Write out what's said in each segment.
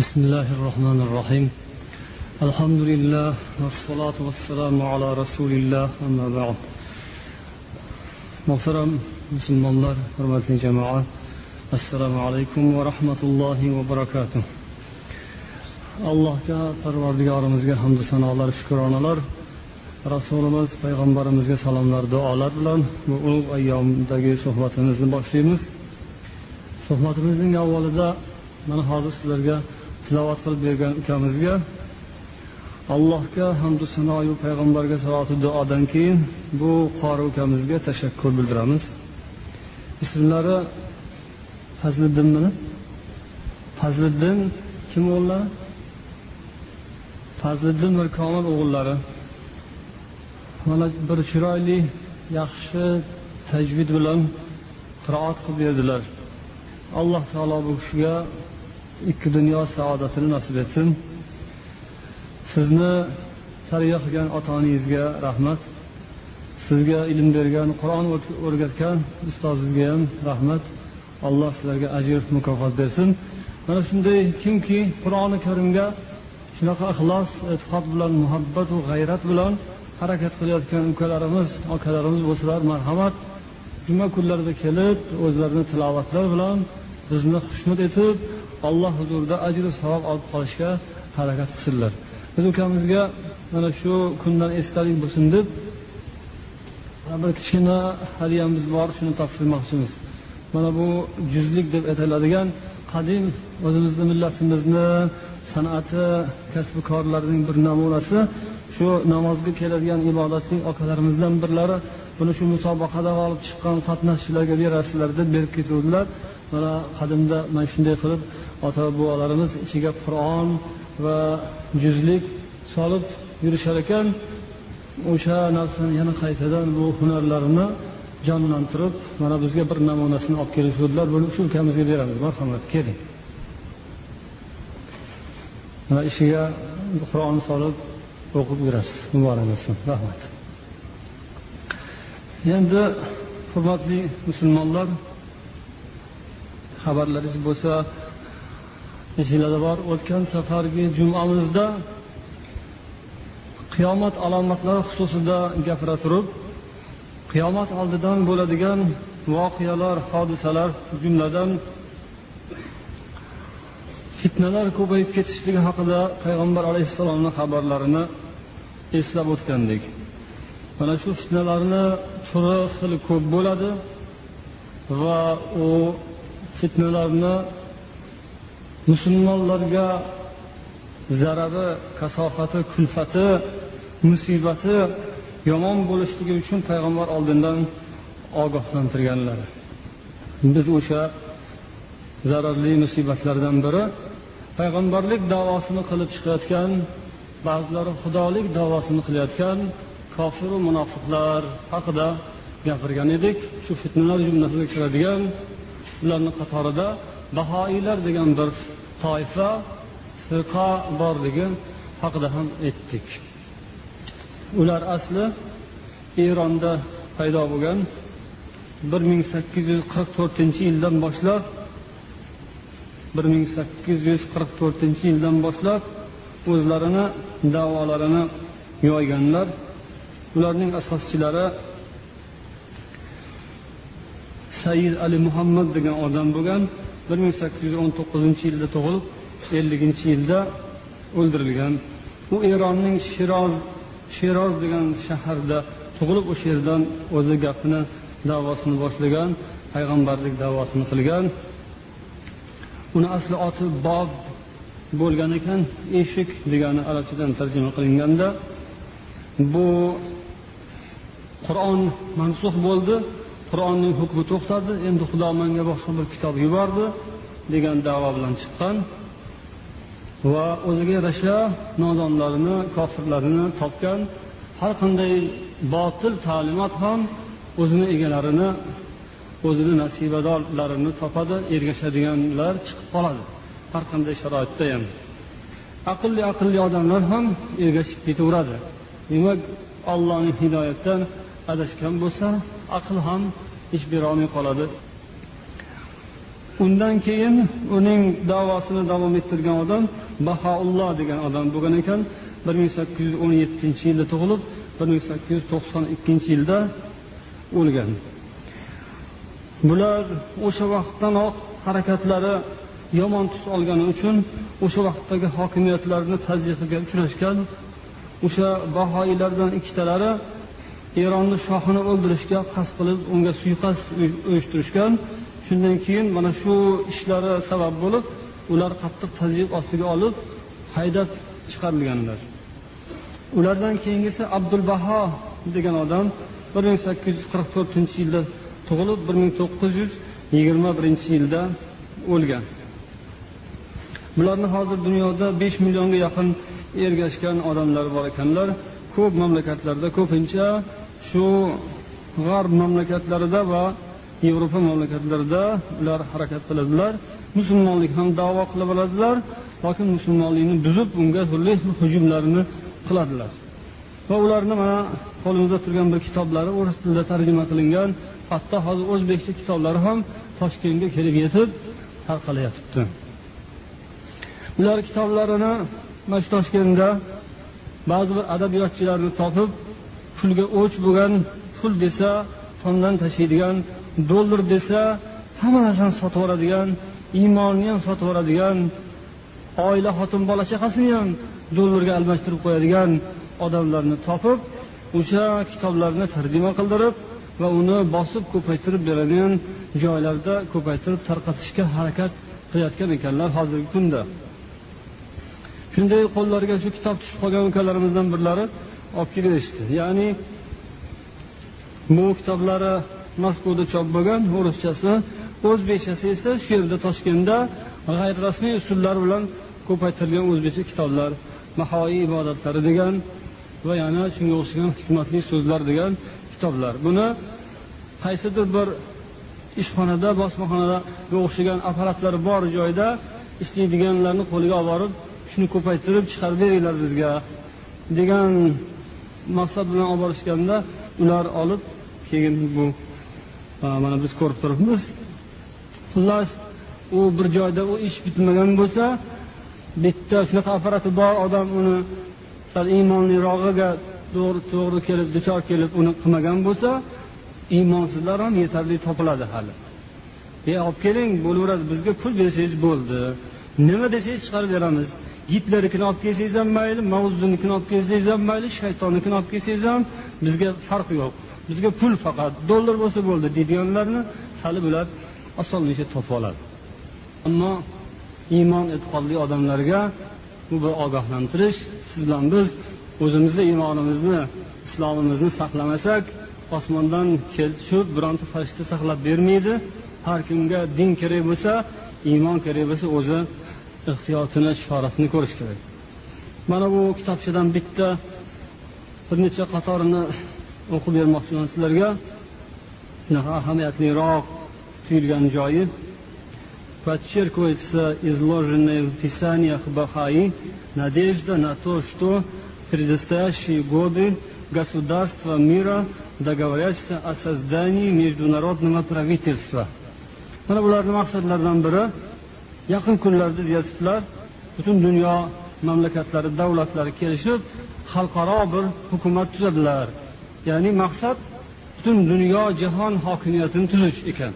بسم الله الرحمن الرحيم الحمد لله والصلاة والسلام على رسول الله أما بعد محترم musulmonlar hurmatli jamoa assalomu alaykum va rahmatullohi va barakatuh allohga parvardigorimizga hamdu sanolar shukronalar rasulimiz payg'ambarimizga salomlar duolar bilan bu ulug' ayyomdagi suhbatimizni boshlaymiz suhbatimizning avvalida mana hozir sizlarga tilovat qilib bergan ukamizga allohga hamdu sanoyu payg'ambarga saloti duodan keyin bu qori ukamizga tashakkur bildiramiz. Ismlari fazliddinmi fazliddin kim o'g'illari fazliddin mirkomil o'g'illari. Mana bir chiroyli yaxshi tajvid bilan qiroat qilib berdilar. Alloh taolo bu kishiga ikki dunyo saodatini nasib etsin. Sizni tarbiya qilgan ota onangizga rahmat. Sizga ilm bergan qur'on o'rgatgan ustozingizga ham rahmat. Alloh sizlarga ajr mukofot bersin. Mana shunday kimki qur'oni karimga shunaqa ixlos e'tiqod bilan muhabbatu g'ayrat bilan harakat qilayotgan ukalarimiz akalarimiz bo'lsalar marhamat. Juma kunlarida kelib o'zlarini tilovatlar bilan bizni xushnud etib alloh huzurida ajru savob olib qolishga harakat qilsinlar. Biz ukamizga mana shu kundan esdalik bo'lsin deb bir kichkina hadyamiz bor shuni topshirmoqchimiz. Mana bu juzlik deb aytiladigan qadim o'zimizni millatimizni san'ati kasbi korlarining bir namunasi shu namozga keladigan ibodatli akalarimizdan birlari buni shu musobaqada g'olib chiqqan qatnashchilarga berasizlar deb berib ketuvdilar. Mana qadimda mana shunday qilib ota bobolarimiz ichiga qur'on va juzlik solib yurishar ekan o'sha narsani yana qaytadan bu hunarlarini jonlantirib mana bizga bir namunasini olib kelishuvdilar buni shu ukamizga beramiz. Marhamat keling. Mana ishiga qur'on solib o'qib yurasiz. Muborak bo'lsin. Rahmat. Endi hurmatli musulmonlar xabarlaringiz bo'lsa esinglarda bor o'tgan safargi jumamizda qiyomat alomatlari xususida gapira turib qiyomat oldidan bo'ladigan voqealar hodisalar jumladan fitnalar ko'payib ketishligi haqida payg'ambar alayhissalomni xabarlarini eslab o'tgandik. Mana shu fitnalarni turi xil ko'p bo'ladi va u fitnalarni musulmonlarga zarari kasofati kulfati musibati yomon bo'lishligi uchun payg'ambar oldindan ogohlantirganlar. Biz o'sha zararli musibatlardan biri payg'ambarlik davosini qilib chiqayotgan ba'zilari xudolik davosini qilayotgan kofiru munofiqlar haqida gapirgan edik. Shu fitnalar jumlasiga kiradigan ularni qatorida bahoiylar degan bir toifa firqa borligi haqida ham aytdik. Ular asli eronda paydo bo'lgan. bir ming sakkiz yuz qirq to'rtinchi yildan boshlab bir ming sakkiz yuz qirq to'rtinchi yildan boshlab o'zlarini davolarini yoyganlar. Ularning asoschilari said ali muhammad degan odam bo'lgan. Bir ming sakkiz yuz o'n to'qqizinchi yilda tug'ilib elliginchi yilda o'ldirilgan. U eronning shiroz sheroz degan shaharda tug'ilib o'sha yerdan o'zi gapini davosini boshlagan payg'ambarlik davosini qilgan. Uni asli oti bob bo'lgan ekan eshik degani arabchadan tarjima qilinganda. Bu qur'on mansux bo'ldi. Qur'onning hukmi to'xtadi. Endi xudo menga boshqa bir kitob yubordi degan davo bilan chiqqan va o'ziga yarasha nodonlarini kofirlarini topgan har qanday botil ta'limot ham o'zini egalarini o'zini nasibadorlarini topadi ergashadiganlar chiqib qoladi. Har qanday sharoitda ham. Aqlli aqlli odamlar ham ergashib ketaveradi. Demak ollohning hidoyatdan adashgan bo'lsa aql ham ish berolmay qoladi undan keyin uning davosini davom ettirgan odam bahoulloh degan odam bo'lgan ekan. bir ming sakkiz yuz o'n yettinchi yilda tug'ilib bir ming sakkiz yuz to'qson ikkinchi yilda o'lgan. Bular o'sha vaqtdanoq harakatlari yomon tus olgani uchun o'sha vaqtdagi hokimiyatlarni tazyiqiga uchrashgan. O'sha bahoiylardan ikkitalari eronni shohini o'ldirishga qasd qilib unga suiqasd uyushtirishgan. Shundan keyin mana shu ishlari sabab bo'lib ular qattiq tazyiq ostiga olib haydab chiqarilganlar. Ulardan keyingisi abdulbaho degan odam bir ming sakkiz yuz qirq to'rtinchi yilda tug'ilib bir ming to'qqiz yuz yigirma birinchi yilda o'lgan. Bularni hozir dunyoda besh millionga yaqin ergashgan odamlar bor ekanlar. Ko'p mamlakatlarda ko'pincha shu g'arb mamlakatlarida va yevropa mamlakatlarida ular harakat qiladilar. Musulmonlik ham davo qilib oladilar lokin musulmonlikni buzib unga turli xil hujumlarni qiladilar. Va ularni mana qo'limizda turgan bir kitoblari o'ris tilida tarjima qilingan hatto hozir o'zbekcha kitoblari ham toshkentga kelib yetib tarqalayotibdi ular kitoblarini mana shu toshkentda ba'zi bir adabiyotchilarni topib pulga o'ch bo'lgan pul desa tomdan tashlaydigan dollar desa hamma narsani sotib yuboradigan iymonni ham sotib yuboradigan oila xotin bola chaqasini ham dollarga almashtirib qo'yadigan odamlarni topib o'sha kitoblarni tarjima qildirib va uni bosib ko'paytirib beradigan joylarda ko'paytirib tarqatishga harakat qilayotgan ekanlar hozirgi kunda. Shunday qo'llariga shu kitob tushib qolgan ukalarimizdan birlari olib kelishdi. Ya'ni bu kitoblari moskvada chop bo'lgan o'ruschasi o'zbekchasi esa shu yerda toshkentda g'ayrirasmiy usullar bilan ko'paytirilgan o'zbekcha kitoblar mahoiy ibodatlari degan va yana shunga o'xshagan hikmatli so'zlar degan kitoblar. Buni qaysidir bir ishxonada bosmaxonada o'xshagan apparatlari bor joyda ishlaydiganlarni qo'liga olib borib shuni ko'paytirib chiqarib beringlar bizga degan maqsad bilan olib borishganda ular olib keyin bu mana biz ko'rib turibmiz. Xullas u bir joyda u ish bitmagan bo'lsa bitta shunaqa apparati bor odam uni sal iymonlirog'iga to'g'ri to'g'ri kelib duchor kelib uni qilmagan bo'lsa iymonsizlar ham yetarli topiladi hali. E olib keling bo'laveradi bizga pul bersangiz bo'ldi. Nima desangiz chiqarib beramiz. Gitlernikini olib kelsangiz ham mayli mavzunikini olib kelsangiz ham mayli shaytonnikini olib kelsangiz ham bizga farqi yo'q bizga pul faqat. Dollar bo'lsa bo'ldi deydiganlarni hali bular osonlikcha topib oladi. Ammo iymon e'tiqodli odamlarga bu bir ogohlantirish. Siz bilan biz o'zimizni iymonimizni islomimizni saqlamasak osmondan kelib tushib bironta farishta saqlab bermaydi. Har kimga din kerak bo'lsa iymon kerak bo'lsa o'zi ehtiyotini chorasini ko'rish kerak. Mana bu kitobchadan bitta bir necha qatorini o'qib bermoqchiman sizlarga. Shunaqa ahamiyatliroq tuyulgan joyi. Подчеркивается изложенное в писаниях Бахаи надежда на то, что в предстоящие годы государства мира договорятся о создании международного правительства. Mana bularni maqsadlaridan biri yaqin kunlarda deyapsizlar butun dunyo mamlakatlari davlatlari kelishib xalqaro bir hukumat tuzadilar. Ya'ni maqsad butun dunyo jahon hokimiyatini tuzish ekan.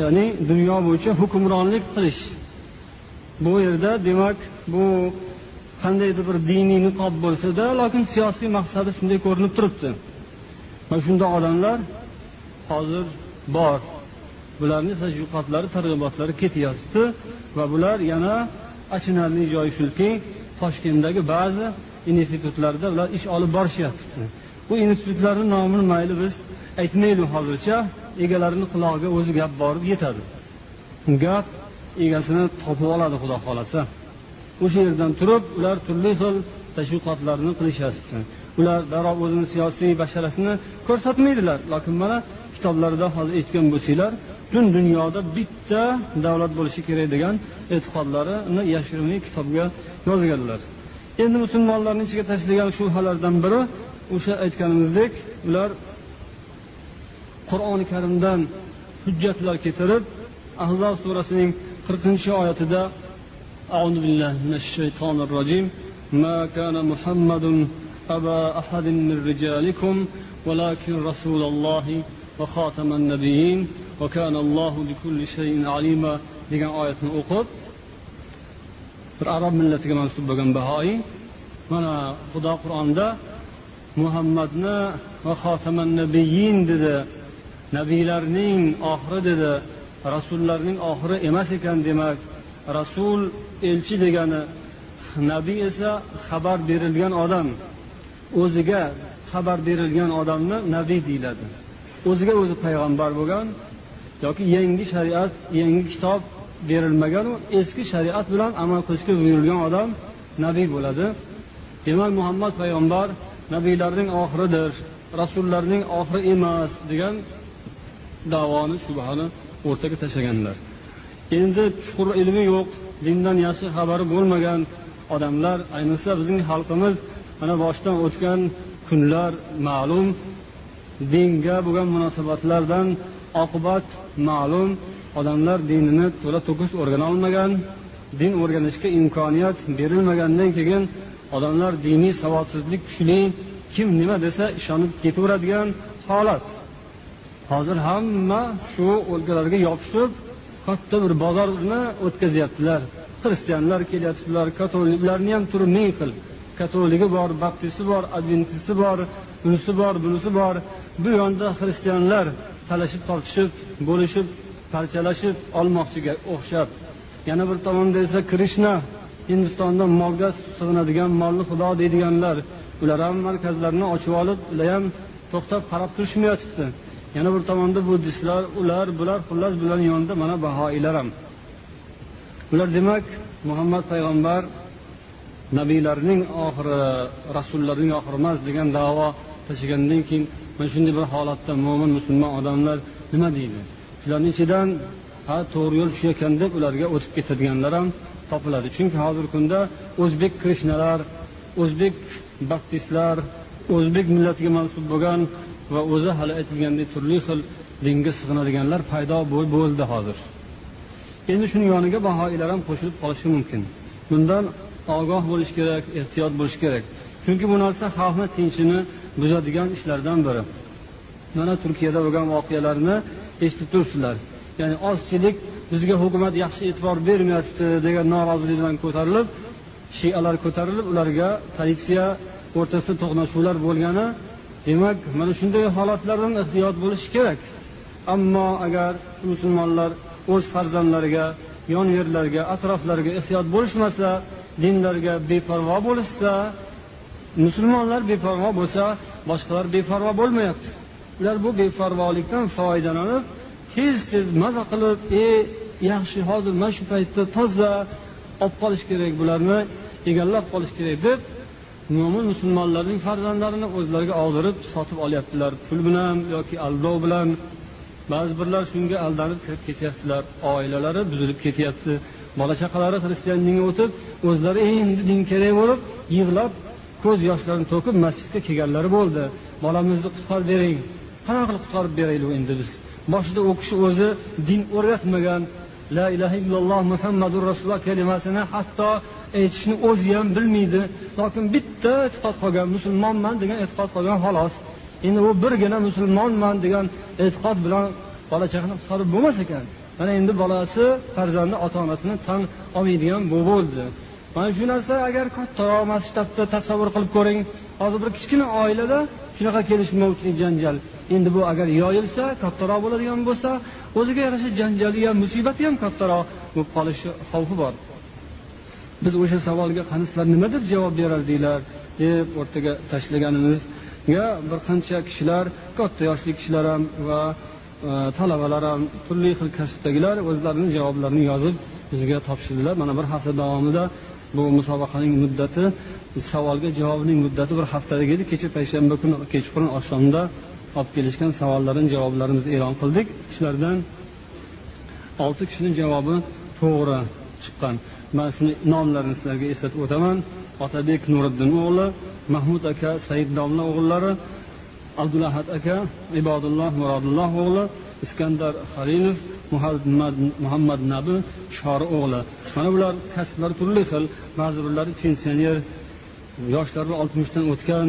Ya'ni dunyo bo'yicha hukmronlik qilish. Bu yerda demak bu qandaydir bir diniy niqob bo'lsada lokin siyosiy maqsadi shunday ko'rinib turibdi. Mana shunday odamlar hozir bor. Bularni tashviqotlari targ'ibotlari ketyapti va bular yana achinarli joyi shuki toshkentdagi ba'zi institutlarda ular ish olib borishyapti. Bu institutlarni nomini mayli biz aytmaylik hozircha egalarini qulog'iga o'zi gap borib yetadi. Gap egasini topib oladi xudo xohlasa. O'sha yerdan turib ular turli xil tashviqotlarni qilishyapti. Ular darrov o'zini siyosiy basharasini ko'rsatmaydilar lokin mana kitoblarida hozir eshitgan bo'lsanglar butun dunyoda bitta davlat bo'lishi kerak degan e'tiqodlarini yashirinli kitobga yozganlar endi musulmonlarni ichiga tashlagan shubhalardan biri o'sha aytganimizdek ular qur'oni karimdan hujjatlar keltirib ahzob surasining qirqinchi oyatida أعوذ بالله من الشيطان الرجيم ما كان محمد أبا أحد من رجالكم ولكن رسول الله وخاتم النبيين alima degan oyatni o'qib bir arab millatiga mansub bo'lgan bahoiy mana xudo qur'onda muhammadni va xotaman nabiyin dedi nabiylarning oxiri dedi rasullarning oxiri emas ekan demak rasul elchi degani nabiy esa xabar berilgan odam o'ziga xabar berilgan odamni nabiy deyiladi. O'ziga o'zi payg'ambar bo'lgan yoki yangi shariat yangi kitob berilmaganu eski shariat bilan amal qilishga buyurilgan odam nabiy bo'ladi. Demak muhammad payg'ambar nabiylarning oxiridir rasullarning oxiri emas degan davoni shubhani o'rtaga tashlaganlar. Endi chuqur ilmi yo'q dindan yaxshi xabari bo'lmagan odamlar ayniqsa bizning xalqimiz mana boshidan o'tgan kunlar ma'lum dinga bo'lgan munosabatlardan oqibat ma'lum odamlar dinini to'la to'kis o'rgana olmagan din o'rganishga imkoniyat berilmagandan keyin odamlar diniy savodsizlik kuchli kim nima desa ishonib ketaveradigan holat. Hozir hamma shu o'lkalarga yopishib katta bir bozorni o'tkazyaptilar. Xristianlar kelyaptilar katoliklarni ham turi ming xil. Katoligi bor baptisti bor adventisti bor unisi bor bunisi bor. Bu yonda xristianlar talashib tortishib bo'lishib parchalashib olmoqchiga o'xshab. Yana bir tomonda esa krishna hindistonda molga sig'inadigan molni xudo deydiganlar. Ular ham markazlarini ochib olib ular ham to'xtab qarab turishmayotibdi. Yana bir tomonda buddistlar ular bular xullas bularni yonida mana bahoiylar ham. Ular demak muhammad payg'ambar nabiylarning oxiri rasullarning oxiri emas degan davo tashlagandan keyin mana shunday bir holatda mo'min musulmon odamlar nima deydi? Shularni ichidan ha to'g'ri yo'l shu ekan deb ularga o'tib ketadiganlar ham topiladi. Chunki hozirgi kunda o'zbek krishnalar o'zbek baptistlar o'zbek millatiga mansub bo'lgan va o'zi hali aytilgandek turli xil dinga sig'inadiganlar paydo bo'ldi hozir. Endi shuni yoniga bahoiylar ham qo'shilib qolishi mumkin. Bundan ogoh bo'lish kerak ehtiyot bo'lish kerak. Chunki bu narsa xalqni tinchini buzadigan ishlardan biri. Mana turkiyada bo'lgan voqealarni eshitib turibsizlar. Ya'ni ozchilik bizga hukumat yaxshi e'tibor bermayapti degan norozilik bilan ko'tarilib shialar ko'tarilib ularga politsiya o'rtasida to'qnashuvlar bo'lgani demak mana shunday holatlardan ehtiyot bo'lish kerak. Ammo agar musulmonlar o'z farzandlariga yon yerlarga atroflariga ehtiyot bo'lishmasa dinlarga beparvo bo'lishsa musulmonlar beparvo bo'lsa boshqalar beparvo bo'lmayapti. Ular bu beparvolikdan foydalanib tez tez maza qilib e yaxshi hozir mana shu paytda toza olib qolish kerak bularni egallab qolish kerak deb mo'min musulmonlarning farzandlarini o'zlariga og'dirib sotib olyaptilar pul bilan yoki aldov bilan. Ba'zi birlar shunga aldanib kirib ketyaptilar. Oilalari buzilib ketyapti. Bola chaqalari xristian dinga o'tib o'zlari e, endi din kerak bo'lib yig'lab ko'z yoshlarini to'kib masjidga kelganlari bo'ldi. Bolamizni qutqarib bering. Qanaqa qilib qutqarib beraylik endi biz? Boshida u kishi o'zi din o'rgatmagan la ilaha illalloh muhammadu rasululloh kalimasini hatto aytishni o'zi ham bilmaydi. Lokin bitta e'tiqod qolgan musulmonman degan e'tiqod qolgan xolos. Endi u birgina musulmonman degan e'tiqod bilan bola chaqani qutqarib bo'lmas ekan. Mana endi bolasi farzandi ota onasini tan olmaydigan bo'ldi. Mana shu narsa agar kattaroq masshtabda tasavvur qilib ko'ring hozir bir kichkina oilada shunaqa kelishmovchilik janjal. Endi bu agar yoyilsa kattaroq bo'ladigan bo'lsa o'ziga yarasha janjali ham musibati ham kattaroq bo'lib qolishi xavfi bor. Biz o'sha savolga qani sizlar nima deb javob berardinglar deb o'rtaga tashlaganimizga bir qancha kishilar katta yoshli kishilar ham va e, talabalar ham turli xil kasbdagilar o'zlarini javoblarini yozib bizga topshirdilar. Mana bir hafta davomida bu musobaqaning muddati savolga javobning muddati bir haftalik edi. Kecha payshanba kuni kechqurun oqshomda olib kelishgan savollarni javoblarimizni e'lon qildik. Shulardan olti kishini javobi to'g'ri chiqqan. Man shuni nomlarini sizlarga eslatib o'taman. Otabek nuriddin o'g'li mahmud aka said domla o'g'illari abdulahad aka ibodulloh murodulloh o'g'li iskandar halilov muhammad muhammad nabi shori o'g'li. Mana bular kasblari turli xil. Ba'zi birlari pensioner yoshlari oltmishdan o'tgan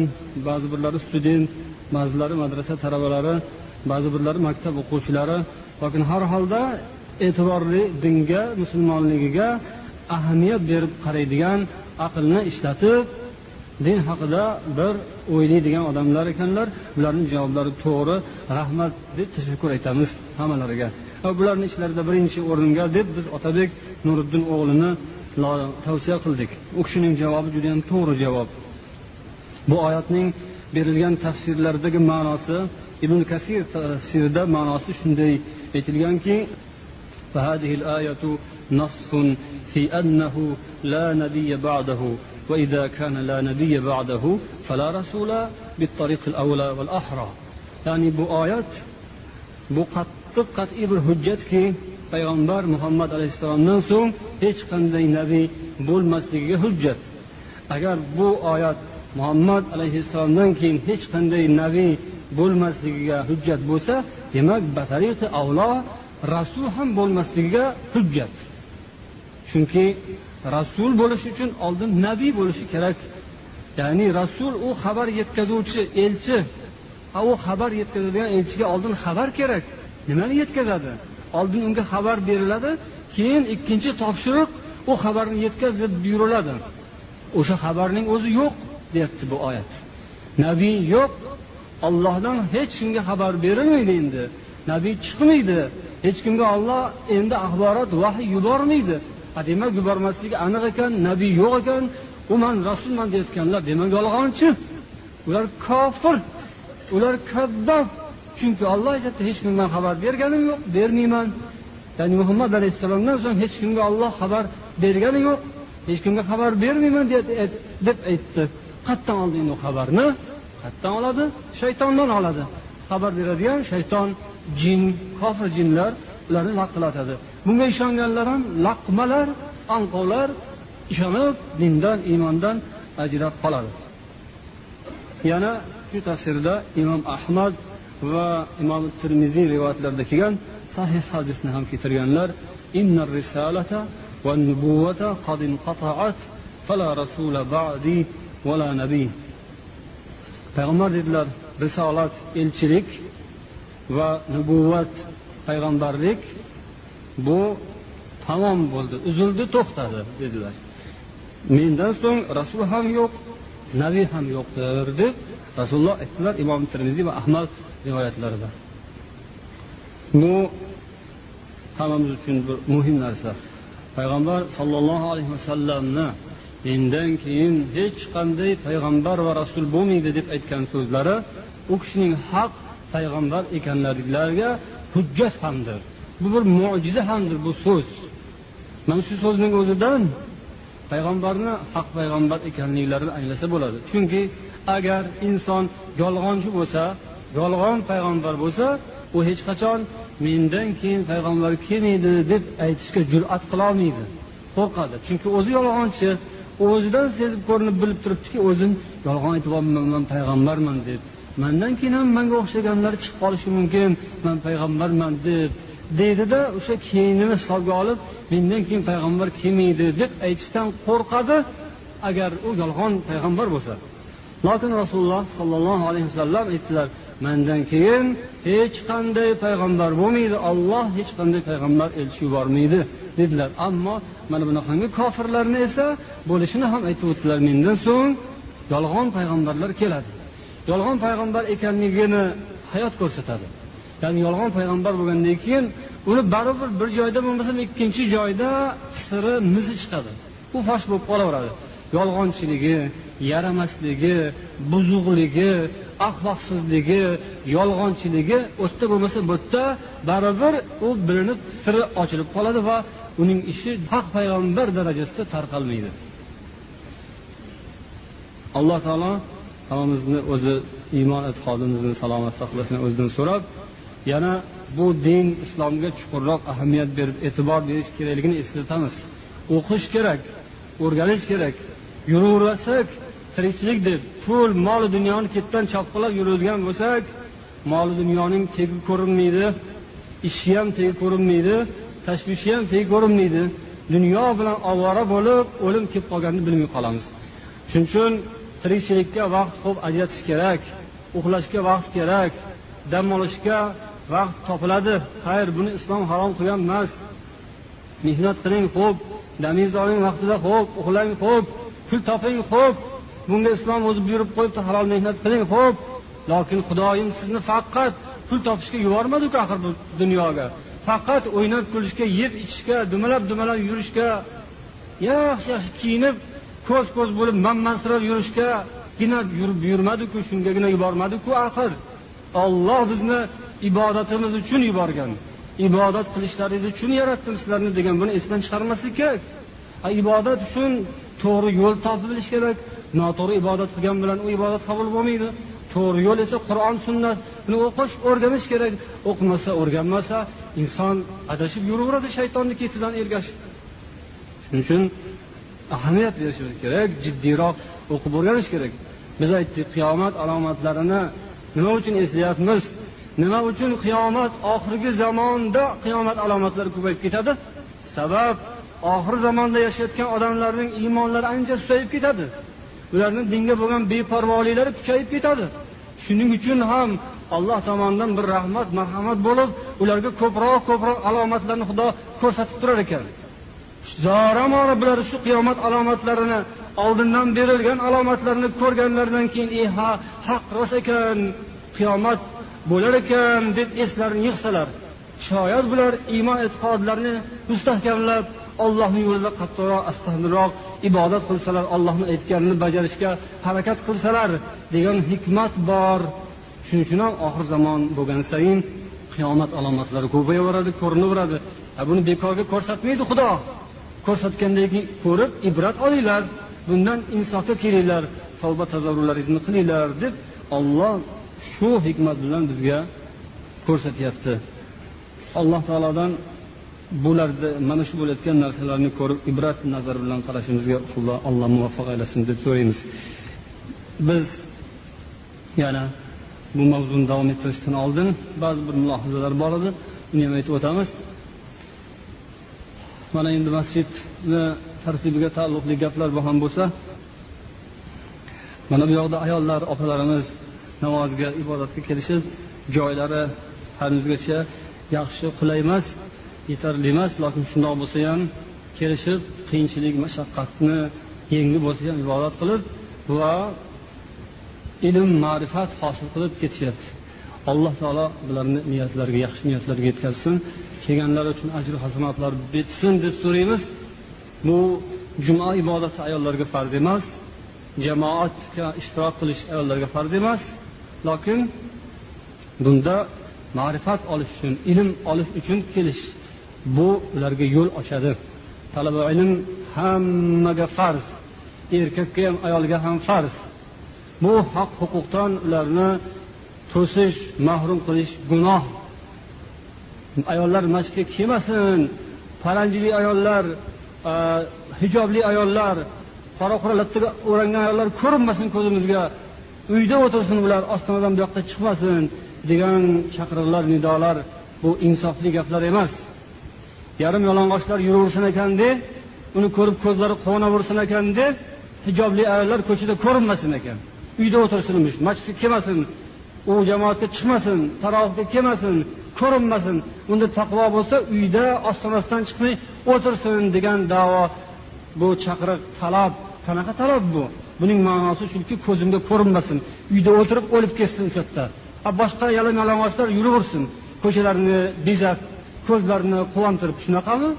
ba'zi birlari student ba'zilari madrasa talabalari ba'zi birlari maktab o'quvchilari. Lekin har holda e'tiborli dinga musulmonligiga ahamiyat berib qaraydigan aqlni ishlatib din haqida bir o'ylaydigan odamlar ekanlar bularni javoblari to'g'ri rahmat deb tashakkur aytamiz hammalariga va bularni ichlarida birinchi o'ringa deb biz otabek nuriddin o'g'lini tavsiya qildik u kishining javobi judayam to'g'ri javob bu oyatning berilgan tafsirlaridagi ma'nosi ibn kasir tafsirida ma'nosi shunday aytilganki فهذه الآية نص في أنه لا نبي بعده وإذا كان لا نبي بعده فلا رسول بالطريق الأولى والأحرى يعني بو بقطقت بقط إبر هجتك پیغمبر محمد علیه السلام نانسون هیچ قنده نبی بول مستگی حجت. اگر بو آيات محمد عليه الصلاة والسلام نانکین هیچ قنده نبي بول مستگی حجت بوسه يمك به طریق اولا رسول هم بول مستگی حجت. چونکه rasul bo'lish uchun oldin nabiy bo'lishi kerak. Ya'ni rasul u xabar yetkazuvchi elchi. U xabar yetkazadigan elchiga oldin xabar kerak. Nimani yetkazadi? Oldin unga xabar beriladi keyin ikkinchi topshiriq u xabarni yetkaz deb buyuriladi. O'sha xabarning o'zi yo'q deyapti bu oyat. Nabiy yo'q ollohdan hech kimga xabar berilmaydi endi. Nabiy chiqmaydi hech kimga olloh endi axborot vahiy yubormaydi. Demak yubormasligi aniq ekan nabiy yo'q ekan. U man rasulman deyayotganlar demak yolg'onchi. Ular kofir ular kaddob. Chunki olloh aytyapti hech kimdan xabar berganim yo'q bermayman. Ya'ni muhammad alayhissalomdan so'ng hech kimga olloh xabar bergani yo'q hech kimga xabar bermayman deb aytdi. Qayerdan oldi endi u xabarni qayerdan oladi shaytondan oladi. Xabar beradigan shayton jin kofir jinlar ularni laqillatadi bunga ishonganlar ham laqmalar anqovlar ishonib dindan iymondan ajrab qoladi. Yana shu tafsirda imom ahmad va imom termiziy rivoyatlarida kelgan sahih hadisni ham keltirganlar payg'ambar dedilar risolat elchilik va nubuvvat payg'ambarlik bu tamom bo'ldi uzildi to'xtadi dedilar. Mendan so'ng rasul ham yo'q nabiy ham yo'qdir deb rasululloh aytdilar imom termiziy va ahmad rivoyatlarida. Bu hammamiz uchun bir muhim narsa. Payg'ambar sollallohu alayhi vasallamni mendan keyin hech qanday payg'ambar va rasul bo'lmaydi deb aytgan so'zlari u kishining haq payg'ambar ekanliklariga hujjat hamdir. Bu bir mo'jiza hamdir bu so'z. Mana shu so'zning o'zidan payg'ambarni haq payg'ambar ekanliklarini anglasa bo'ladi. Chunki agar inson yolg'onchi bo'lsa yolg'on payg'ambar bo'lsa u hech qachon mendan keyin payg'ambar kelmaydi deb aytishga jur'at qilolmaydi qo'rqadi. Chunki o'zi yolg'onchi o'zidan sezib ko'rinib bilib turibdiki o'zim yolg'on aytyapman man payg'ambarman deb. Mandan keyin ham manga o'xshaganlar chiqib qolishi mumkin. Man payg'ambarman deb. Deydida o'sha keyinini hisobga olib mendan keyin payg'ambar kelmaydi deb aytishdan qo'rqadi agar u yolg'on payg'ambar bo'lsa. Lokin rasululloh sollallohu alayhi vasallam aytdilar mandan keyin hech qanday payg'ambar bo'lmaydi olloh hech qanday payg'ambar elchi yubormaydi dedilar. Ammo mana bunaqangi kofirlarni esa bo'lishini ham aytib o'tdilar. Mendan so'ng yolg'on payg'ambarlar keladi. Yolg'on payg'ambar ekanligini hayot ko'rsatadi. Ya'ni yolg'on payg'ambar bo'lgandan keyin uni baribir bir joyda bo'lmasam ikkinchi joyda siri mizi chiqadi. U fosh bo'lib qolaveradi. Yolg'onchiligi yaramasligi buzuqligi axloqsizligi yolg'onchiligi u yerda bo'lmasa bu yerda baribir u bilinib siri ochilib qoladi va uning ishi haq payg'ambar darajasida tarqalmaydi. Alloh taolo hammamizni o'zi iymon e'tiqodimizni salomat saqlashni o'zidan so'rab yana bu din islomga chuqurroq ahamiyat berib e'tibor berish kerakligini eslatamiz. O'qish kerak o'rganish kerak yuraversak tirikchilik deb pul mol dunyoni ketdan chopqilab yuradigan bo'lsak mol dunyoning tegi ko'rinmaydi ishi ham tegi ko'rinmaydi tashvishi ham tegi ko'rinmaydi. Dunyo bilan ovora bo'lib o'lim kelib qolganini bilmay qolamiz. Shuning uchun tirikchilikka vaqt ko'p ajratish kerak uxlashga vaqt kerak dam olishga vaqt topiladi. Xayr buni islom harom qilgan emas. Mehnat qiling xo'p. Damingizni oling vaqtida xo'p. Uxlang xo'p. Pul toping xo'p. Bunga islom o'zi buyurib qo'yibdi halol mehnat qiling xo'p. Lokin xudoyim sizni faqat pul topishga yubormadiku axir bu dunyoga. Faqat o'ynab kulishga yeb ichishga dumalab dumalab yurishga yaxshi yaxshi kiyinib ko'z ko'z bo'lib manmansirab yurishgagina yurib buyurmadiku shungagina yubormadiku axir. Olloh bizni ibodatimiz uchun yuborgan. Ibodat qilishlaringiz uchun yaratdim sizlarni degan buni esdan chiqarmaslik kerak. Ibodat uchun to'g'ri yo'l topilishi kerak. Noto'g'ri ibodat qilgan bilan u ibodat qabul bo'lmaydi. To'g'ri yo'l esa qur'on sunnatni o'qish o'rganish kerak. O'qimasa o'rganmasa inson adashib yuraveradi shaytonni ketidan ergashib shuning uchun ahamiyat berishimiz kerak jiddiyroq o'qib o'rganish kerak. Biz aytdik qiyomat alomatlarini nima uchun eslayapmiz? Nima uchun qiyomat oxirgi zamonda qiyomat alomatlari ko'payib ketadi? Sabab oxir zamonda yashayotgan odamlarning iymonlari ancha susayib ketadi. Ularni dinga bo'lgan beparvoliklari kuchayib ketadi. Shuning uchun ham alloh tomonidan bir rahmat marhamat bo'lib ularga ko'proq ko'proq alomatlarni xudo ko'rsatib turar ekan. Zoramora bular shu qiyomat alomatlarini oldindan berilgan alomatlarni ko'rganlaridan keyin e ha haq rost ekan qiyomat bo'lar ekan deb eslarini yig'salar shoyat bular iymon e'tiqodlarini mustahkamlab ollohni yo'lida qattiqroq astahliroq ibodat qilsalar ollohni aytganini bajarishga harakat qilsalar degan hikmat bor. Shuning uchun ham oxir zamon bo'lgan sayin qiyomat alomatlari ko'payaveradi ko'rinaveradi buni bekorga ko'rsatmaydi xudo. Ko'rsatgandan keyin ko'rib ibrat olinglar bundan insofga kelinglar tavba tazarrularingizni qilinglar deb olloh shu hikmat bilan bizga ko'rsatyapti. Alloh taolodan bularda mana shu bo'layotgan narsalarni ko'rib ibrat nazar bilan qarashimizga xudo alloh muvaffaq aylasin deb so'raymiz. Biz yana bu mavzuni davom ettirishdan oldin ba'zi bir mulohazalar bor edi. Uni ham aytib o'tamiz. Mana endi masjidni tartibiga taalluqli gaplar bo'lgan bo'lsa mana bu yoqda ayollar opalarimiz namozga ibodatga kelishib joylari hanuzgacha yaxshi qulay emas yetarli emas lokin shundoq bo'lsa ham kelishib qiyinchilik mashaqqatni yengib bo'lsa ham ibodat qilib va ilm ma'rifat hosil qilib ketishyapti. Alloh taolo bularni niyatlariga yaxshi niyatlarga yetkazsin. Kelganlar uchun ajru hasanatlar bitsin deb so'raymiz. Bu juma ibodati ayollarga farz emas jamoatga ishtirok qilish ayollarga farz emas. Lokin bunda ma'rifat olish uchun ilm olish uchun kelish bu ularga yo'l ochadi. Talaba ilm hammaga farz erkakka ham ayolga ham farz. Bu haq huquqdan ularni to'sish mahrum qilish gunoh. Ayollar masjidga kelmasin paranjili ayollar hijobli ayollar qora qora lattaga o'rangan ayollar ko'rinmasin ko'zimizga. Uyda o'tirsin ular ostonadan bu yoqqa chiqmasin degan chaqiriqlar nidolar bu insofli gaplar emas. Yarim yalang'ochlar yuraversin ekan deb uni ko'rib ko'zlari quvonaversin ekan deb hijobli ayollar ko'chada ko'rinmasin ekan. Uyda o'tirsin masjidga kelmasin u jamoatga chiqmasin tarovuhga kelmasin ko'rinmasin. Unda taqvo bo'lsa uyda ostonasidan chiqmay o'tirsin degan davo bu chaqiriq talab. Qanaqa talab bu? Buning ma'nosi shuki ko'zimga ko'rinmasin uyda o'tirib o'lib ketsin o'sha yerda boshqa yalang yalang'ochlar yuraversin ko'chalarni bezab ko'zlarini quvontirib shunaqami?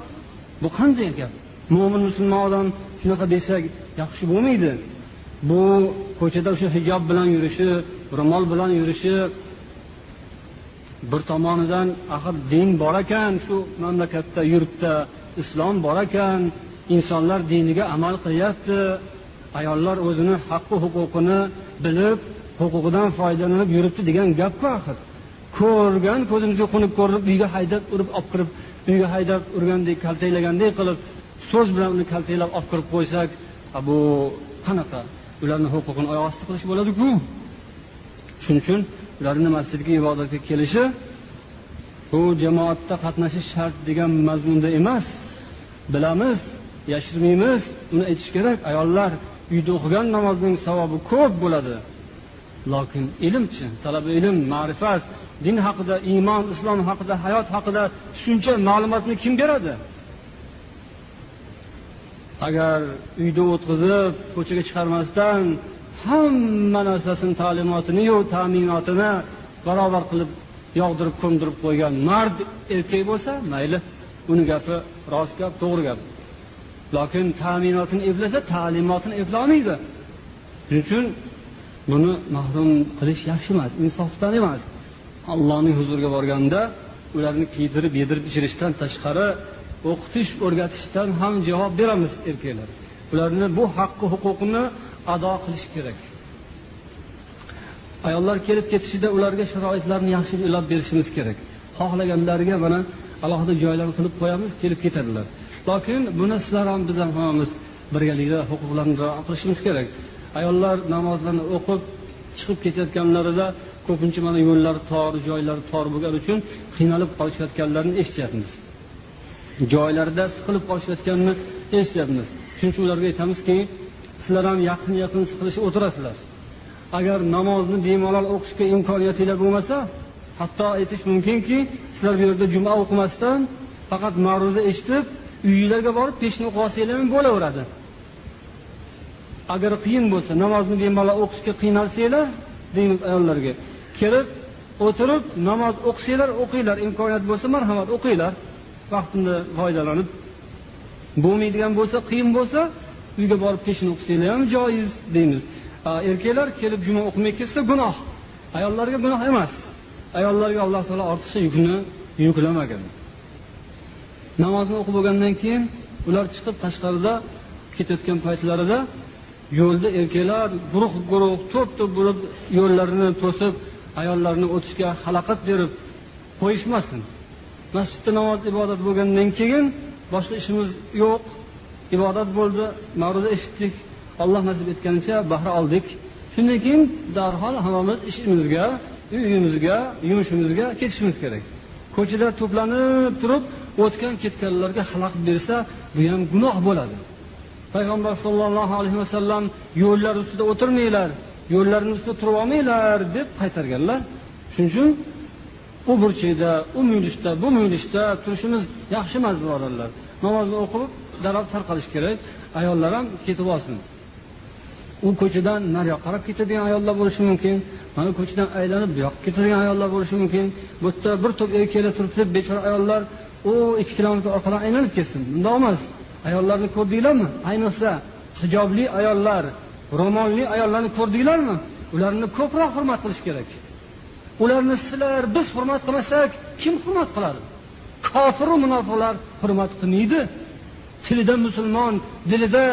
Bu qanday gap? Mo'min musulmon odam shunaqa desak yaxshi bo'lmaydi. Bu ko'chada o'sha hijob bilan yurishi ro'mol bilan yurishi bir tomonidan axir din bor ekan shu mamlakatda yurtda islom bor ekan. Insonlar diniga amal qilyapti. Ayollar o'zini haqqi huquqini bilib huquqidan foydalanib yuribdi degan gapku axir. Ko'rgan ko'zimizga qo'nib ko'rinib uyga haydab urib olib kirib uyga haydab urgandek kaltaklagandek qilib so'z bilan uni kaltaklab olib kirib qo'ysak bu qanaqa? Ularni huquqini oyoq osti qilish bo'ladiku. Shuning uchun ularni masjidga ibodatga kelishi bu jamoatda qatnashish shart degan mazmunda emas. Bilamiz yashirmaymiz uni aytish kerak. Ayollar uyda o'qigan namozning savobi ko'p bo'ladi. Lokin ilmchi talaba ilm ma'rifat din haqida iymon islom haqida hayot haqida shuncha ma'lumotni kim beradi? Agar uyda o'tqizib ko'chaga chiqarmasdan hamma narsasini ta'limotiniyu ta'minotini barobar qilib yog'dirib ko'mdirib qo'ygan mard erkak bo'lsa mayli uni gapi rost gap to'g'ri gap. Lokin ta'minotini eplasa ta'limotini eplolmaydi shuning uchun buni mahrum qilish yaxshi emas insofdan emas. Allohning huzuriga borganda ularni kiydirib yedirib ichirishdan tashqari o'qitish o'rgatishdan ham javob beramiz erkaklar. Ularni bu haqqi huquqini ado qilish kerak. Ayollar kelib ketishida ularga sharoitlarni yaxshi ulab berishimiz kerak. Xohlaganlariga mana alohida joylar qilib qo'yamiz kelib ketadilar. Lokin buni sizlar ham biz ham hammamiz birgalikda huquqlarni rioya qilishimiz kerak. Ayollar namozlarni o'qib chiqib ketayotganlarida ko'pincha mana yo'llari tor joylari tor bo'lgani uchun qiynalib qolishayotganlarini eshityapmiz. Joylarida siqilib qolishayotganini eshityapmiz. Shuning uchun ularga aytamizki sizlar ham yaqin yaqin siqilishib o'tirasizlar. Agar namozni bemalol o'qishga imkoniyatinglar bo'lmasa hatto aytish mumkinki sizlar bu yerda juma o'qimasdan faqat ma'ruza eshitib uyinglarga borib peshni o'qib olsanglar ham bo'laveradi. Agar qiyin bo'lsa namozni bemalol o'qishga qiynalsanglar deymiz ayollarga. Kelib o'tirib namoz o'qisanglar o'qinglar. Imkoniyat bo'lsa marhamat o'qinglar. Vaqtini foydalanib bo'lmaydigan bo'lsa qiyin bo'lsa uyga borib peshin o'qisanglar ham joiz deymiz. Erkaklar kelib juma o'qimay ketsa gunoh. Ayollarga gunoh emas. Ayollarga alloh taolo ortiqcha yukni yuklamagan. Namozni o'qib bo'lgandan keyin ular chiqib tashqarida ketayotgan paytlarida yo'lda erkaklar guruh guruh to'p to'p bo'lib yo'llarini to'sib ayollarni o'tishga xalaqit berib qo'yishmasin. Masjidda namoz ibodat bo'lgandan keyin boshqa ishimiz yo'q ibodat bo'ldi ma'ruza eshitdik alloh nasib etganicha bahra oldik. Shundan keyin darhol hammamiz ishimizga uyimizga yumushimizga ketishimiz kerak. Ko'chada to'planib turib o'tgan ketganlarga xalaqit bersa bu ham gunoh bo'ladi. Payg'ambar sollallohu alayhi vasallam yo'llar ustida o'tirmanglar yo'llarni ustida turib olmanglar deb qaytarganlar. Shuning uchun u burchakda u muyulishda bu muyulishda turishimiz yaxshi emas birodarlar. Namozni o'qib darrov tarqalish kerak ayollar ham ketib olsin. U ko'chadan nariyoqqa qarab ketadigan ayollar bo'lishi mumkin mana ko'chadan aylanib bu yoqqa ketadigan ayollar bo'lishi mumkin. Bu yerda bir to'p erkaklar turibdi bechora ayollar u ikki kilometr orqadan aylanib ketsin. Bundoq emas. Ayollarni ko'rdinglarmi? Ayniqsa hijobli ayollar ro'molli ayollarni ko'rdinglarmi? Ularni ko'proq hurmat qilish kerak. Ularni sizlar biz hurmat qilmasak kim hurmat qiladi? Kofiru munofiqlar hurmat qilmaydi. Tilida musulmon dilida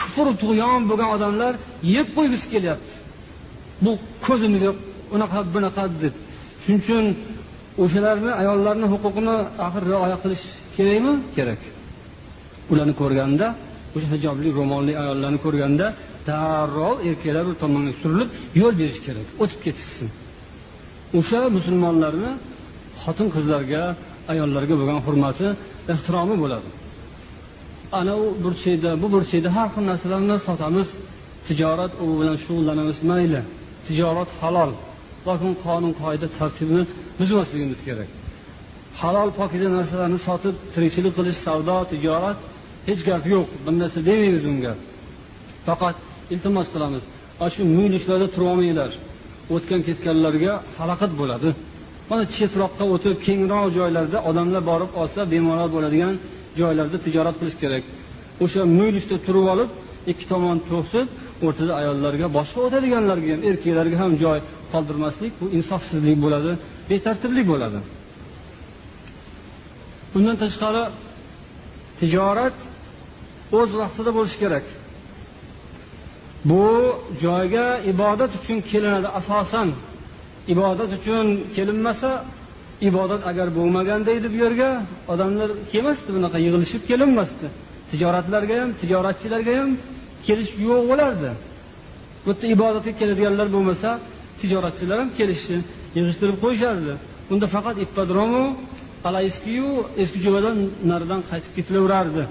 kufr tug'yon bo'lgan odamlar yeb qo'ygisi kelyapti. Bu ko'zimizga unaqa bunaqa deb. Shuning uchun o'shalarni ayollarni huquqini axir rioya qilish kerakmi? Kerak. Ularni ko'rganda o'sha hijobli ro'molli ayollarni ko'rganda darrov erkaklar bir tomonga surilib yo'l berish kerak o'tib ketishsin. O'sha musulmonlarni xotin qizlarga ayollarga bo'lgan hurmati ehtiromi bo'ladi. Ana u burchakda bu burchakda har xil narsalarni sotamiz. Tijorat u bilan shug'ullanamiz mayli. Tijorat halol. Lokin qonun qoida tartibni buzmasligimiz kerak. Halol pokiza narsalarni sotib tirikchilik qilish savdo tijorat hech gap yo'q. Bir narsa demaymiz bunga faqat iltimos qilamiz. Ana shu muyulishlarda turib olmanglar o'tgan ketganlarga xalaqit bo'ladi. Mana chetroqqa o'tib kengroq joylarda odamlar borib olsa bemalol bo'ladigan joylarda tijorat qilish kerak. O'sha muyulishda turib olib ikki tomon to'sib o'rtada ayollarga boshqa o'tadiganlarga ham erkaklarga ham joy qoldirmaslik bu insofsizlik bo'ladi betartiblik bo'ladi. Bundan tashqari tijorat o'z vaqtida bo'lishi kerak. Bu joyga ibodat uchun kelinadi. Asosan ibodat uchun kelinmasa ibodat agar bo'lmaganda edi bu yerga odamlar kelmasdi bunaqa yig'ilishib kelinmasdi. Tijoratlarga ham tijoratchilarga ham kelish yo'q bo'lardi. Bu yerda ibodatga keladiganlar bo'lmasa tijoratchilar ham kelishni yig'ishtirib qo'yishardi. Unda faqat ippodromu eskiyu eski jo'vadan naridan qaytib ketilaverardi.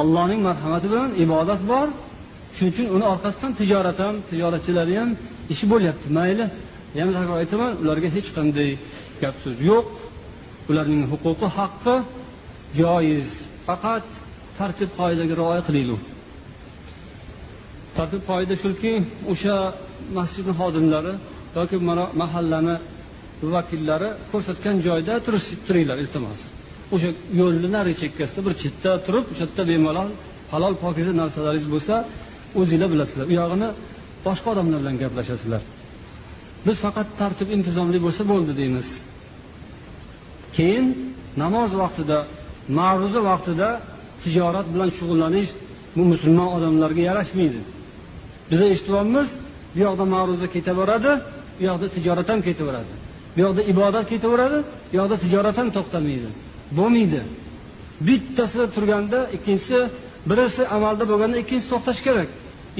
Allohning marhamati bilan ibodat bor. Shuning uchun uni orqasidan tijorat ham tijoratchilarni ham ishi bo'lyapti. Mayli yana takror aytaman ularga hech qanday gap so'z yo'q. Ularning huquqi haqqi joiz. Faqat tartib qoidaga rioya qilinglar. Tartib qoida shuki o'sha masjidni xodimlari yoki mana mahallani vakillari ko'rsatgan joyda turinglar iltimos. O'sha yo'lni nari chekkasida bir chetda turib o'sha yerda bemalol halol pokiza narsalaringiz bo'lsa o'zinglar bilasizlar. U yog'ini boshqa odamlar bilan gaplashasizlar. Biz faqat tartib intizomli bo'lsa bo'ldi deymiz. Keyin namoz vaqtida ma'ruza vaqtida tijorat bilan shug'ullanish bu musulmon odamlarga yarashmaydi. Biz eshityapmiz bu yoqda ma'ruza ketaveradi bu yoqda tijorat ham ketaveradi. Bu yoqda ibodat ketaveradi bu yoqda tijorat ham to'xtamaydi. Bo'lmaydi. Bittasi turganda ikkinchisi birisi amalda bo'lganda ikkinchisi to'xtashi kerak.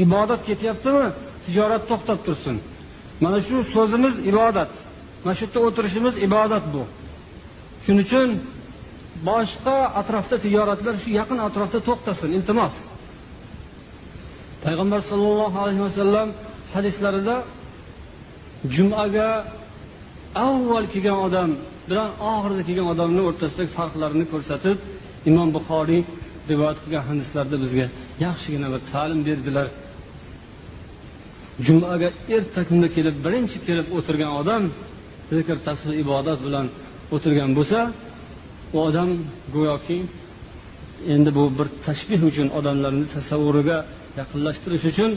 Ibodat ketyaptimi tijorat to'xtab tursin. Mana shu so'zimiz ibodat. Mana shu yerda o'tirishimiz ibodat bu. Shuning uchun boshqa atrofda tijoratlar shu yaqin atrofda to'xtasin iltimos. Payg'ambar sollallohu alayhi vasallam hadislarida jumaga avval kelgan odam bilan oxirida kelgan odamni o'rtasidagi farqlarni ko'rsatib imom buxoriy rivoyat qilgan hadislarda bizga yaxshigina bir ta'lim berdilar. Jumaga erta kunda kelib birinchi kelib o'tirgan odam zikr tasbih ibodat bilan o'tirgan bo'lsa u odam go'yoki endi bu bir tashbih uchun odamlarni tasavvuriga yaqinlashtirish uchun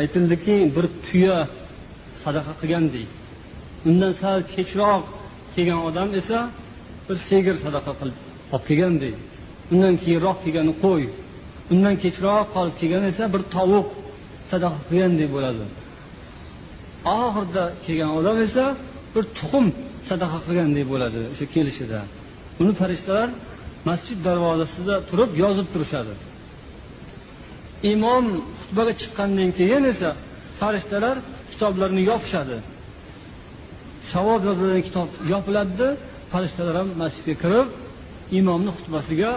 aytildiki bir tuya sadaqa qilgandek undan sal kechroq kelgan odam esa bir sigir sadaqa qilib olib kelgandek undan keyinroq kelgani qo'y undan kechroq qolib kelgan esa bir tovuq sadaqa qilgandek bo'ladi. Oxirida kelgan odam esa bir tuxum sadaqa qilgandek bo'ladi o'sha kelishida. Uni farishtalar masjid darvozasida turib yozib turishadi. Imom xutbaga chiqqandan keyin esa farishtalar kitoblarni yopishadi. Savob yozilgan kitob yopiladida farishtalar ham masjidga kirib imomni xutbasiga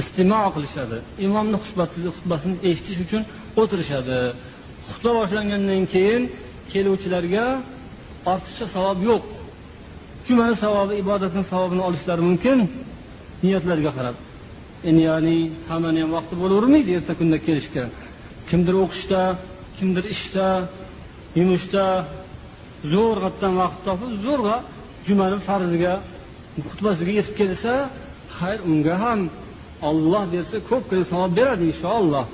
istimo qilishadi. Imomni xutbasini eshitish uchun o'tirishadi. Xutba boshlangandan keyin keluvchilarga ortiqcha savob yo'q. Jumani savobi ibodatni savobini olishlari mumkin. Niyatlariga qarab endi ya'ni hammani ham vaqti bo'lavermaydi erta kunda kelishga. Kimdir o'qishda kimdir ishda yumushda zo'rg'atdan vaqt topib zo'rg'a jumani farziga xutbasiga yetib kelsa xayr unga ham olloh bersa ko'pgina savob beradi inshaalloh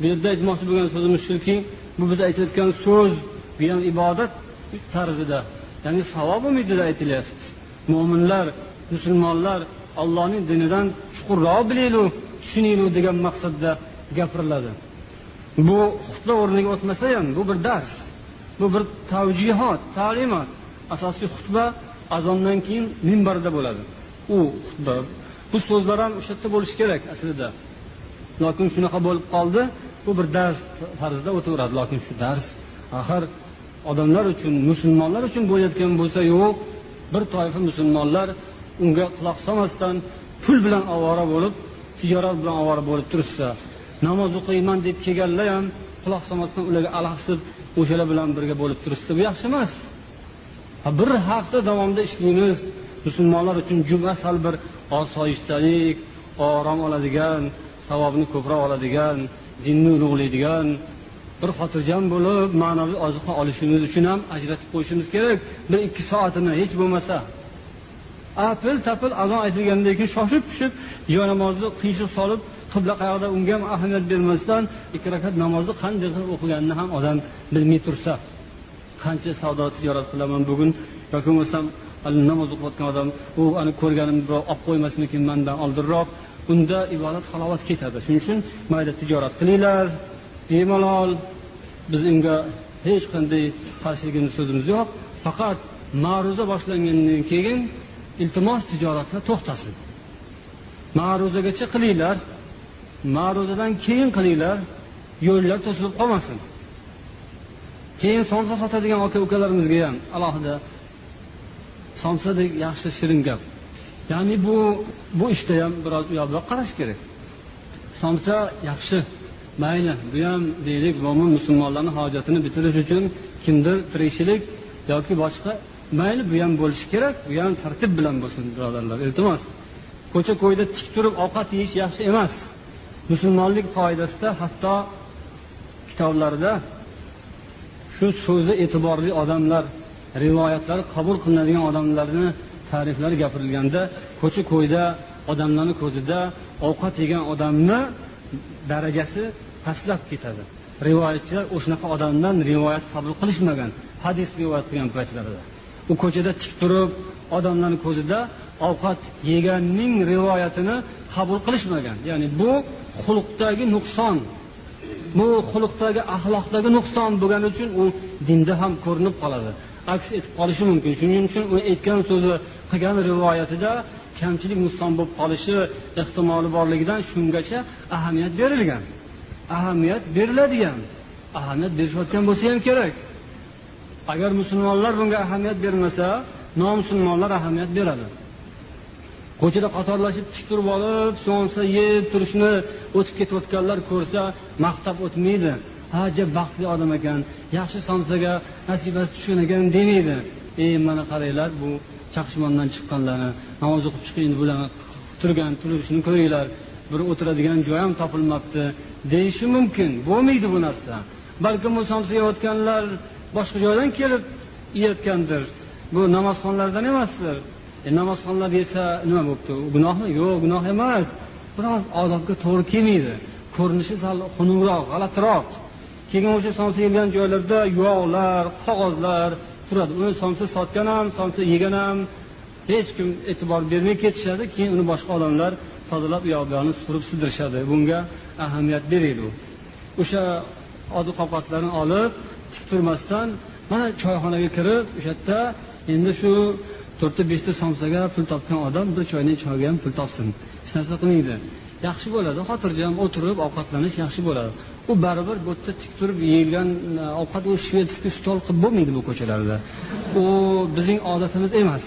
bu yerda aytmoqchi bo'lgan so'zimiz shuki bu biz aytayotgan so'z bu ham ibodat tarzida ya'ni savob umidida aytilyapti. Mo'minlar musulmonlar allohning dinidan chuqurroq bilinglar tushuninglar degan maqsadda gapiriladi. Bu xutba o'rniga o'tmasa ham bu bir dars bu bir tavjihot ta'limot. Asosiy xutba azondan keyin minbarda bo'ladi. U xutba bu so'zlar ham o'sha yerda bo'lishi kerak aslida. Lokin shunaqa bo'lib qoldi bu bir dars tarzida o'taveradi. Lokin shu dars axir odamlar uchun musulmonlar uchun bo'layotgan bo'lsa yo'q bir toifa musulmonlar unga quloq solmasdan pul bilan ovora bo'lib tijorat bilan ovora bo'lib turishsa namoz o'qiyman deb kelganlar ham quloq solmasdan ularga alahsib o'shalar bilan birga bo'lib turishsa bu yaxshi emas. Bir hafta davomida ishlaymiz musulmonlar uchun juma sal bir osoyishtalik orom oladigan savobni ko'proq oladigan dinni ulug'laydigan bir xotirjam bo'lib ma'naviy oziqa olishimiz uchun ham ajratib qo'yishimiz kerak. Bir ikki soatini hech bo'lmasa. Apil tapil azon aytilgandan keyin shoshib tushib joy namozni qiyshiq solib qibla qayoqda unga ham ahamiyat bermasdan ikki rakat namozni qanday qilib o'qiganini ham odam bilmay tursa. Qancha savdo tijorat qilaman bugun yoki bo'lmasam namoz o'qiyotgan odam u ani ko'rganimni birov olib qo'ymasmikin mandan oldinroq unda ibodat halovat ketadi. Shuning uchun mayli tijorat qilinglar. Bemalol biz unga hech qanday qarshiligimiz so'zimiz yo'q. Faqat ma'ruza boshlangandan keyin iltimos tijoratni to'xtasin. Ma'ruzagacha qilinglar. Ma'ruzadan keyin qilinglar. Yo'llar to'silib qolmasin. Keyin somsa sotadigan aka ukalarimizga ham alohida somsadek yaxshi shirin gap. Ya'ni bu bu ishda ham biroz u qarash kerak. Somsa yaxshi mayli bu ham deylik mo'min musulmonlarni hojatini bitirish uchun kimdir tirikchilik yoki boshqa mayli bu ham bo'lishi kerak bu ham tartib bilan bo'lsin birodarlar iltimos. Ko'cha ko'yda tik turib ovqat yeyish yaxshi emas. Musulmonlik qoidasida hatto kitoblarda shu so'zi e'tiborli odamlar rivoyatlari qabul qilinadigan odamlarni ta'riflari gapirilganda ko'cha ko'yda odamlarni ko'zida ovqat yegan odamni darajasi pastlab ketadi. Rivoyatchilar o'shanaqa odamdan rivoyat qabul qilishmagan hadis rivoyat qilgan paytlarida. U ko'chada tik turib odamlarni ko'zida ovqat yeganning rivoyatini qabul qilishmagan. Ya'ni bu xulqdagi nuqson bu xulqdagi axloqdagi nuqson bo'lgani uchun u dinda ham ko'rinib qoladi. Aks etib qolishi mumkin. Shuning uchun u aytgan so'zi qilgan rivoyatida kamchilik nuqson bo'lib qolishi ehtimoli borligidan shungacha ahamiyat berilgan. Ahamiyat beriladigan ahamiyat berishayotgan bo'lsa ham kerak. Agar musulmonlar bunga ahamiyat bermasa nomusulmonlar ahamiyat beradi. Ko'chada qatorlashib tik turib olib somsa yeb turishni o'tib ketayotganlar ko'rsa maqtab o'tmaydi. Ha baxtli odam ekan yaxshi somsaga nasibasi tushgan ekan demaydi. Ey mana qaranglar bu chaqishmondan chiqqanlarni namoz o'qib chiqing bularni turgan turishini ko'ringlar. Bir o'tiradigan joy ham topilmabdi. Deyishi mumkin bo'lmaydi bu narsa. Balkim bu somsa yeyotganlar boshqa joydan kelib yeyotgandir. Bu namozxonlardan emasdir. E, namozxonlar yesa nima bo'libdi gunohmi yo'q gunoh emas. Biroz odobga to'g'ri kelmaydi. Ko'rinishi sal xunukroq g'alatiroq keyin o'sha somsa yeyilgan joylarda yog'lar qog'ozlar turadi. Uni somsa sotgan ham somsa yegan ham hech kim e'tibor bermay ketishadi. Keyin uni boshqa odamlar tozalab u yoq bu yoqni supurib sidirishadi. Bunga ahamiyat beraylik o'sha oziq ovqatlarni olib tik turmasdan mana choyxonaga kirib o'sha yerda endi shu to'rtta beshta somsaga pul topgan odam bir choyning choyga ham pul topsin. Hech narsa qilmaydi. Yaxshi bo'ladi. Xotirjam o'tirib ovqatlanish yaxshi bo'ladi. U baribir bu yerda tik turib yeyilgan e, ovqat u shvedskiy stol qilib bo'lmaydi bu ko'chalarda. U bizning odatimiz emas.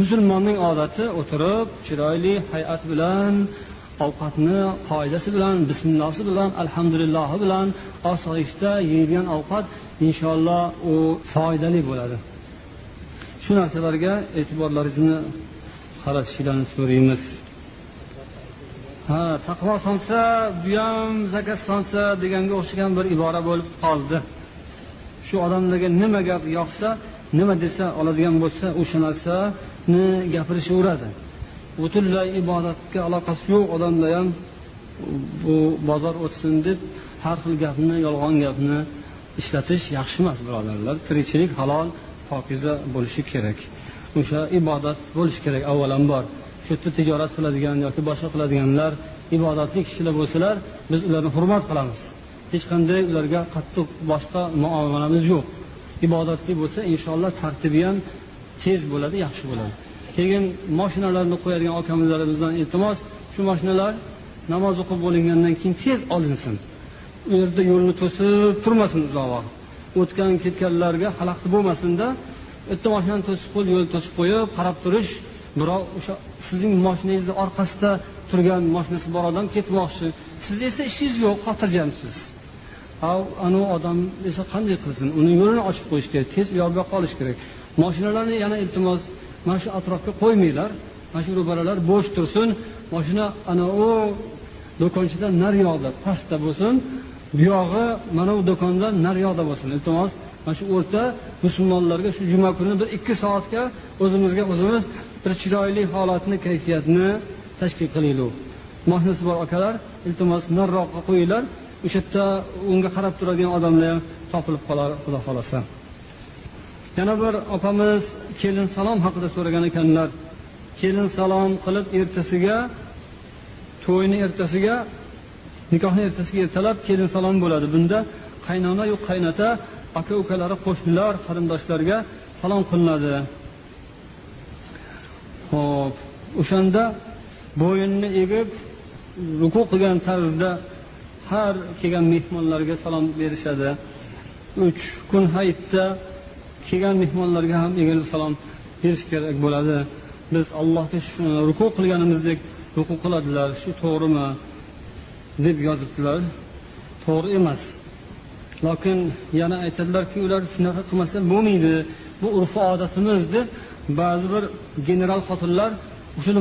Musulmonning odati o'tirib chiroyli hay'at bilan ovqatni qoidasi bilan bismillosi bilan alhamdulillohi bilan osoyishta yeyilgan ovqat inshaalloh u foydali bo'ladi. Shu narsalarga e'tiborlaringizni qaratishinglarni so'raymiz. Ha taqvo solsa bu ham zakat solsa deganga o'xshagan bir ibora bo'lib qoldi. Shu odamlarga nima gap yoqsa nima desa oladigan bo'lsa o'sha narsani gapirishaveradi butunlay ibodatga aloqasi yo'q odamlar ham bu bozor o'tsin deb har xil gapni yolg'on gapni ishlatish yaxshi emas birodarlar. Tirikchilik halol pokiza bo'lishi kerak. O'sha ibodat bo'lishi kerak avvalambor shu yerda tijorat qiladigan yoki boshqa qiladiganlar ibodatli kishilar bo'lsalar biz ularni hurmat qilamiz. Hech qanday ularga qattiq boshqa muomalamiz yo'q. Ibodatli bo'lsa inshaalloh tartibi ham tez bo'ladi yaxshi bo'ladi. Keyin moshinalarni qo'yadigan akamizlarimizdan iltimos shu moshinalar namoz o'qib bo'lingandan keyin tez olinsin. U yerda yo'lni to'sib turmasin uzoq vaqt o'tgan ketganlarga xalaqit bo'lmasinda bitta mashinani to'sib qo'yib yo'l to'sib qo'yib qarab turish birov o'sha sizning moshinangizni orqasida turgan moshinasi bor odam ketmoqchi. Sizni esa ishingiz yo'q xotirjamsiz. Anavi odam esa qanday qilsin? Uni yo'lini ochib qo'yish kerak tez u yoq bu yoqqa olish kerak. Moshinalarni yana iltimos mana shu atrofga qo'ymanglar. Mana shu ro'baralar bo'sh tursin. Moshina anavi u nari naryoqda pastda bo'lsin. Buyog'i mana bu do'kondan nariyoqda bo'lsin iltimos. Mana shu o'rta musulmonlarga shu juma kuni bir ikki soatga o'zimizga o'zimiz bir chiroyli holatni kayfiyatni tashkil qilaylik mashinasi bor akalar iltimos nariroqqa qo'yinglar. O'sha yerda unga qarab turadigan odamlar ham topilib qolar xudo xohlasa. Yana bir opamiz kelin salom haqida so'ragan ekanlar. Kelin salom qilib ertasiga to'yni ertasiga nikohni ertasiga ertalab kelin salom bo'ladi. Bunda qaynona yu qaynota aka ukalari qo'shnilar qarindoshlarga salom qilinadi. Ho'p o'shanda bo'yinni egib ruku qilgan tarzda har kelgan mehmonlarga salom berishadi. Uch kun hayitda kelgan mehmonlarga ham egilib salom berish kerak bo'ladi. Biz allohga ruku qilganimizdek ruku qiladilar. Shu to'g'rimi? Deb yozibdilar. To'g'ri emas. Lokin yana aytadilarki ular shunaqa qilmasa bo'lmaydi. Bu urf odatimiz deb ba'zi bir general xotinlar o'shani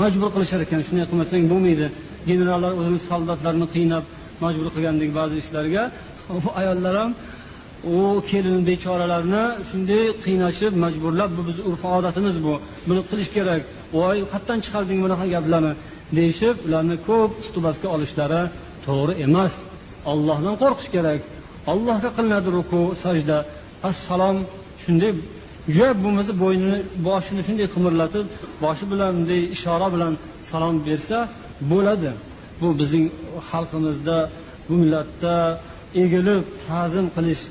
majbur qilishar ekan. Shunday qilmasang bo'lmaydi. Generallar o'zini soldatlarini qiynab majbur qilgandek ba'zi ishlarga. Ayollar ham u kelin bechoralarni shunday qiynashib majburlab bu bizni urf odatimiz bu. Buni qilish kerak. Voy qayerdan chiqarding bunaqa gaplarni? Deyishib ularni ko'p ustubasga olishlari to'g'ri emas. Ollohdan qo'rqish kerak. Allohga qilinadi ruku sajda. Assalom shunday juda bo'lmasa bo'ynini boshini shunday qimirlatib boshi bilan bunday ishora bilan salom bersa bo'ladi. Bu bizning xalqimizda bu millatda egilib ta'zim qilish.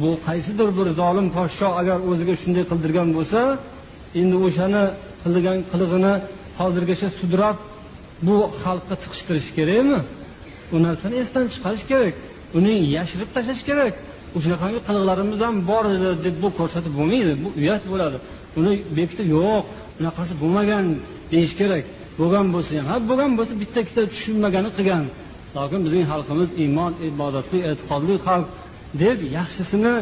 Bu qaysidir bir zolim podsho agar o'ziga shunday qildirgan bo'lsa endi o'shani qilgan qilig'ini hozirgacha sudrab bu xalqqa tiqishtirish kerakmi? U narsani esdan chiqarish kerak. Uni yashirib tashlash kerak. Shunaqangi qiliqlarimiz ham bor edi deb bu ko'rsatib bo'lmaydi. Bu uyat bo'ladi. Uni bekitib yo'q bunaqasi bo'lmagan deyish kerak. Bo'lgan bo'lsa ham ha bo'lgan bo'lsa bitta ikkita tushunmagani qilgan. Lokin bizning xalqimiz iymon ibodatli e'tiqodli xalq deb yaxshisini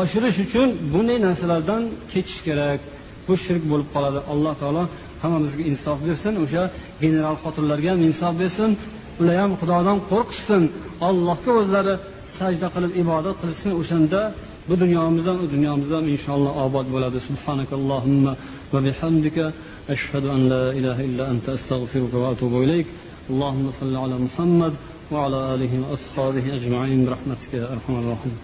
oshirish uchun bunday narsalardan kechish kerak. Bu shirk bo'lib qoladi. Alloh taolo hammamizga insof bersin o'sha general xotinlarga ham insof bersin ular ham xudodan qo'rqishsin allohga o'zlari sajda qilib ibodat qilishsin o'shanda bu dunyomiz ham u dunyomiz ham inshaalloh obod bo'ladi subhanakallohumma va bihamdika ashhadu an la ilaha illa anta astag'firuka va atubu ilayk اللهم صل على محمد وعلى آله وأصحابه أجمعين برحمتك يا أرحم الراحمين